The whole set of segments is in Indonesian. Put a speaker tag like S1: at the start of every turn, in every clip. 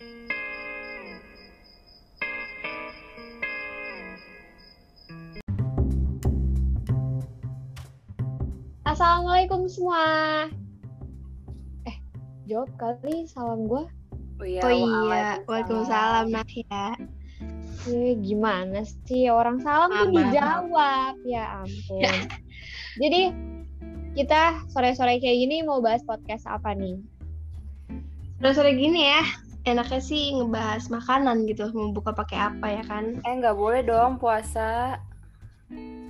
S1: Assalamualaikum semua. Eh, jawab kali salam gue.
S2: Oh iya,
S3: Oh iya, Waalaikumsalam Nahya.
S1: Eh, gimana sih orang salam tuh
S3: Maaf, maaf,
S1: dijawab. Ya ampun. Jadi kita sore-sore kayak gini mau bahas podcast apa nih?
S3: Udah sore gini ya, enaknya sih ngebahas makanan gitu, mau buka pakai apa ya kan?
S2: Eh nggak boleh dong puasa.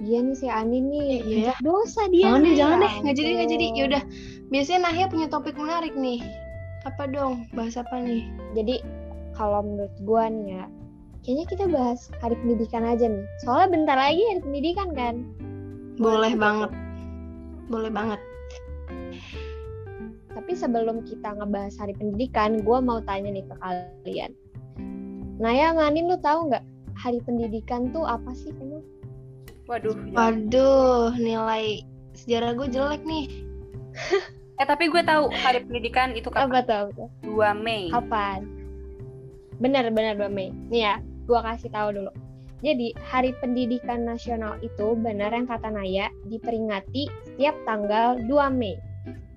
S1: Dia nih si Ani nih,
S3: Iya.
S1: dosa dia.
S3: Jangan deh,
S1: nih.
S3: jangan
S1: Ya
S3: deh, nggak jadi nggak jadi. Yaudah, biasanya Nahya punya topik menarik nih. Apa dong? Bahas apa nih?
S1: Jadi kalau menurut gua nih ya, kayaknya kita bahas hari pendidikan aja nih. Soalnya bentar lagi hari pendidikan kan.
S3: Boleh banget. Boleh banget.
S1: Tapi sebelum kita ngebahas hari pendidikan, gua mau tanya nih ke kalian. Naya, Manin, lu tahu nggak hari pendidikan tuh apa sih emang?
S2: Waduh.
S3: Waduh, nilai sejarah gue jelek nih.
S2: Eh tapi gue tahu hari pendidikan itu
S1: Apa
S2: kapan?
S1: Apa tuh?
S2: 2 Mei.
S1: Kapan? Benar-benar 2 Mei. Nih ya, gua kasih tahu dulu. Jadi, Hari Pendidikan Nasional itu benar yang kata Naya diperingati setiap tanggal 2 Mei.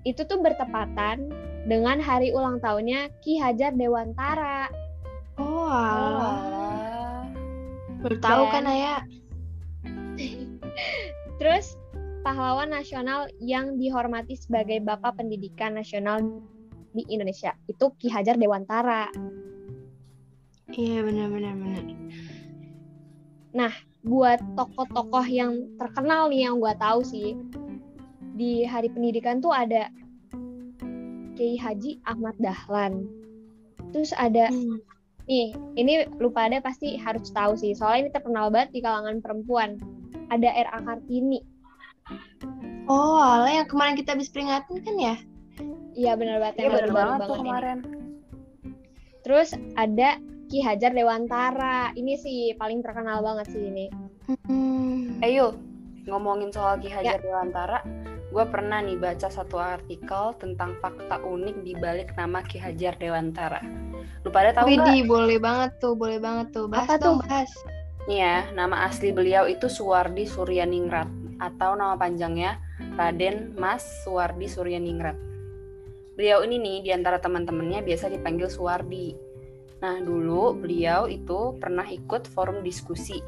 S1: Itu tuh bertepatan dengan hari ulang tahunnya Ki Hajar Dewantara.
S3: Oh,
S2: Oh,
S3: alah.
S2: alah.
S3: Baru tahu kan Naya?
S1: Terus pahlawan nasional yang dihormati sebagai Bapak Pendidikan Nasional di Indonesia itu Ki Hajar Dewantara.
S3: Iya, benar-benar benar.
S1: Buat tokoh-tokoh yang terkenal nih yang gua tahu sih di Hari Pendidikan tuh ada Kiai Haji Ahmad Dahlan. Terus ada
S3: Hmm.
S1: nih, ini lupa ada pasti harus tahu sih. Soalnya ini terkenal banget di kalangan perempuan. Ada R.A. Kartini.
S3: Oh, alah yang kemarin kita habis peringatin kan ya?
S1: Iya benar banget
S2: Iya
S1: baru-baru
S2: banget tuh
S1: banget ini.
S2: kemarin.
S1: Terus ada Ki Hajar Dewantara. Ini sih paling terkenal banget sih ini.
S3: Hmm.
S2: Eh yuk, ngomongin soal Ki Hajar Dewantara, gue pernah nih baca satu artikel tentang fakta unik di balik nama Ki Hajar Dewantara. Lu pada tahu nggak?
S3: Widih, boleh banget tuh, boleh banget tuh. Bahas
S1: Apa
S3: dong,
S1: tuh?
S3: bahas.
S2: Nih ya, nama asli beliau itu Suwardi Suryaningrat atau nama panjangnya Raden Mas Suwardi Suryaningrat. Beliau ini nih di antara teman-temannya biasa dipanggil Suwardi. Nah, dulu beliau itu pernah ikut forum diskusi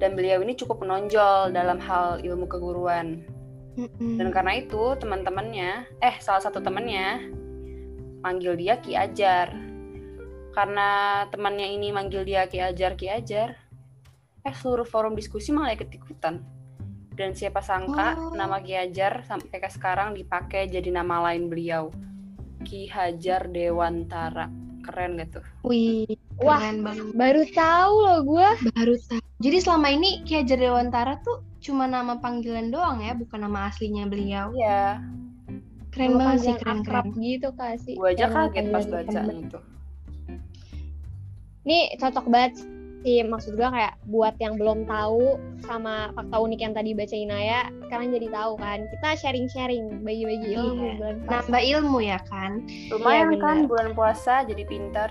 S2: dan beliau ini cukup menonjol dalam hal ilmu keguruan.
S3: Mm-mm.
S2: Dan karena itu teman-temannya, eh salah satu temannya manggil dia Ki Ajar. Karena temannya ini manggil dia Ki Ajar, Ki Ajar, eh seluruh forum diskusi malah ikut-ikutan. Dan siapa sangka
S3: Oh.
S2: nama Ki Hajar sampai ke sekarang dipakai jadi nama lain beliau. Ki Hajar Dewantara. Keren gitu.
S3: Wih,
S1: Wah.
S3: keren banget.
S1: Baru tahu loh gue.
S3: Baru tahu. Jadi selama ini Ki Hajar Dewantara tuh cuma nama panggilan doang ya, bukan nama aslinya beliau.
S2: Iya,
S3: Keren banget sih, keren keren.
S1: gitu kasih.
S2: gua aja kaget pas baca itu.
S1: Ini cocok banget sih maksud gue kayak buat yang belum tahu sama fakta unik yang tadi baca Inaya sekarang jadi tahu kan kita sharing-sharing bagi-bagi
S3: Iya.
S1: ilmu bulan puasa.
S3: Nambah ilmu ya kan?
S2: Lumayan
S1: Iya,
S2: kan bulan puasa jadi pintar.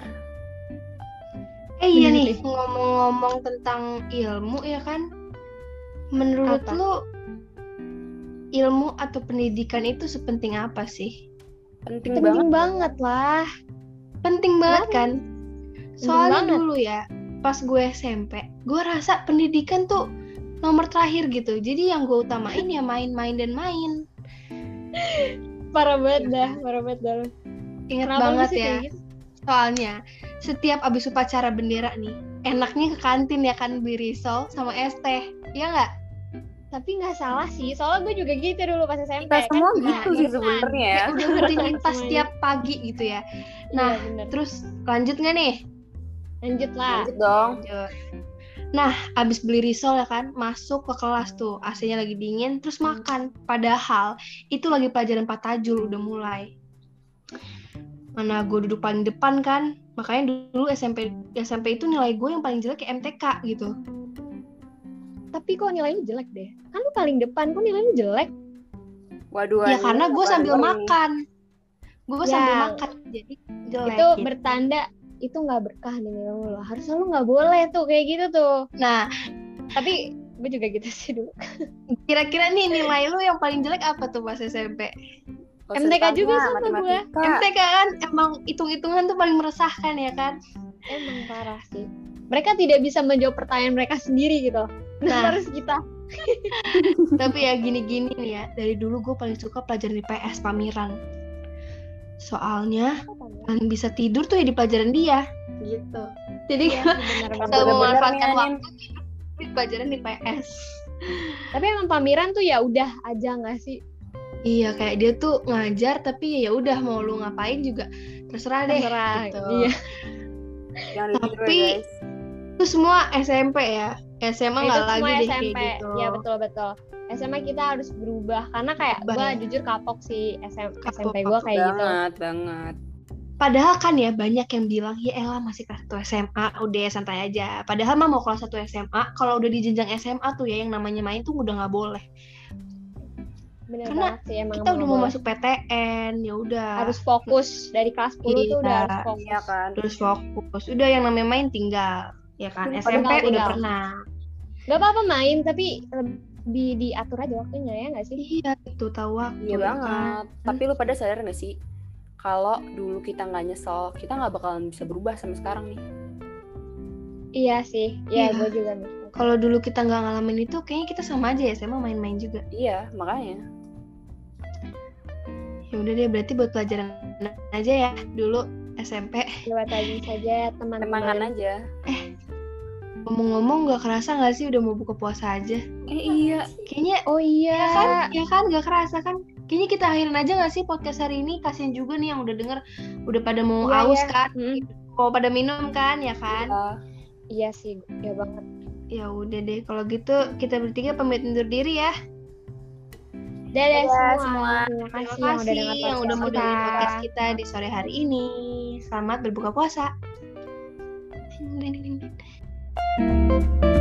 S3: Eh iya nih, ngomong-ngomong tentang ilmu ya kan? Menurut
S1: Apa?
S3: lu ilmu atau pendidikan itu sepenting apa sih?
S2: Penting,
S1: penting
S2: banget.
S1: banget lah
S3: Penting banget kan? Soalnya
S1: banget.
S3: dulu ya, pas gue SMP, gue rasa pendidikan tuh nomor terakhir gitu. Jadi yang gue utamain ya main-main dan main.
S1: parah banget dah parah banget dah
S3: Ingat
S1: Kenapa
S3: banget ya.
S1: gitu?
S3: Soalnya setiap abis upacara bendera nih, enaknya ke kantin ya kan beli risol sama es teh. Iya nggak?
S1: Tapi nggak salah sih soalnya gue juga gitu dulu pas SMP
S2: Kita semua
S1: kan
S2: gitu sih sebenarnya ya.
S3: Udah rutinitas
S1: Semuanya.
S3: tiap pagi gitu ya.
S1: iya,
S3: Nah,
S1: bener.
S3: terus lanjut nggak nih?
S1: lanjut lah
S2: Lanjut dong.
S3: Lanjut. Nah, abis beli risol ya kan, masuk ke kelas tuh, AC-nya lagi dingin, terus makan. Padahal itu lagi pelajaran patajul udah mulai. Mana gue duduk paling depan kan, makanya dulu SMP SMP itu nilai gue yang paling jelek kayak MTK gitu.
S1: Tapi kok nilainya jelek deh kan lu paling depan kok nilainya jelek
S2: Waduh.
S3: Ya karena gue sambil
S2: nih?
S3: makan. Gue
S1: Ya.
S3: sambil makan, jadi jelek.
S1: itu
S3: gitu.
S1: bertanda itu nggak berkah di nilai lo harusnya lo nggak boleh tuh kayak gitu tuh
S3: Nah,
S1: tapi gue juga gitu sih dulu
S3: kira-kira nih nilai lu yang paling jelek apa tuh pas SMP?
S1: MTK juga sama gua.
S2: matematika.
S3: MTK kan emang hitung-hitungan tuh paling meresahkan ya kan?
S1: emang parah sih mereka tidak bisa menjawab pertanyaan mereka sendiri gitu nah,
S3: Nah.
S1: harus kita
S3: Tapi ya gini-gini nih ya, dari dulu gue paling suka pelajaran IPS Pamiran. Soalnya paling bisa tidur tuh ya di pelajaran dia gitu. Jadi kalau.
S2: Bener-bener
S3: memanfaatkan waktu tidur di pelajaran IPS.
S1: tapi emang pamiran tuh ya udah aja nggak sih
S3: Iya kayak dia tuh ngajar tapi ya udah mau lu ngapain juga terserah deh.
S1: terserah
S3: gitu.
S1: iya
S2: Jangan ya,
S3: Tapi-
S2: guys.
S3: Itu semua SMP ya. SMA nggak lagi deh
S1: SMP
S3: kayak gitu.
S1: ya betul betul SMA kita harus berubah karena kayak gue jujur kapok sih SM,
S3: Kapok,
S1: SMP gue kayak gitu
S2: banget, banget.
S3: Padahal kan ya banyak yang bilang ya elah masih kelas 1 SMA udah santai aja. Padahal mah mau kelas 1 SMA kalau udah di jenjang SMA tuh ya yang namanya main tuh udah nggak boleh.
S1: bener
S3: Karena
S1: banget sih emang
S3: Kita udah mau
S1: boleh.
S3: masuk PTN ya udah
S1: harus fokus dari kelas 10 tuh udah
S3: Iya,
S1: harus fokus
S2: Iya kan.
S3: terus fokus. Udah yang namanya main tinggal ya kan. SMP udah
S1: tinggal.
S3: pernah.
S1: Gak apa-apa main tapi lebih diatur aja waktunya ya nggak sih
S3: Iya itu tahu waktu.
S2: Iya
S3: ya kan.
S2: banget. Tapi lu pada sadar gak sih? Kalau dulu kita nggak nyesel, kita nggak bakalan bisa berubah sampai sekarang nih.
S1: iya sih ya
S3: Iya.
S1: gue juga nih
S3: Kalau dulu kita nggak ngalamin itu kayaknya kita sama aja ya SMA main-main juga.
S2: Iya, makanya.
S3: Ya udah deh berarti buat pelajaran aja ya dulu SMP.
S1: buat aja saja teman-teman
S2: aja.
S3: Ngomong-ngomong nggak kerasa nggak sih udah mau buka puasa aja?
S2: Eh iya.
S3: Kayaknya
S1: oh iya
S3: ya kan, ya kan nggak kerasa kan? Kayaknya kita akhirin aja nggak sih podcast hari ini? Kasian juga nih yang udah denger, udah pada mau
S1: Iya,
S3: aus
S1: iya.
S3: kan,
S1: Hmm,
S3: mau pada minum kan, ya kan?
S2: Iya.
S1: iya sih ya banget
S3: Ya udah deh, kalau gitu kita bertiga pamit undur diri ya.
S1: dadah
S2: Dadah
S1: semua.
S2: semua.
S1: terima kasih
S3: Terima
S1: yang udah
S3: kasih
S1: dengar
S3: yang udah mau
S1: podcast
S3: dengerin
S1: kita.
S3: podcast kita di sore hari ini. Selamat berbuka puasa. Ding, ding, ding, ding.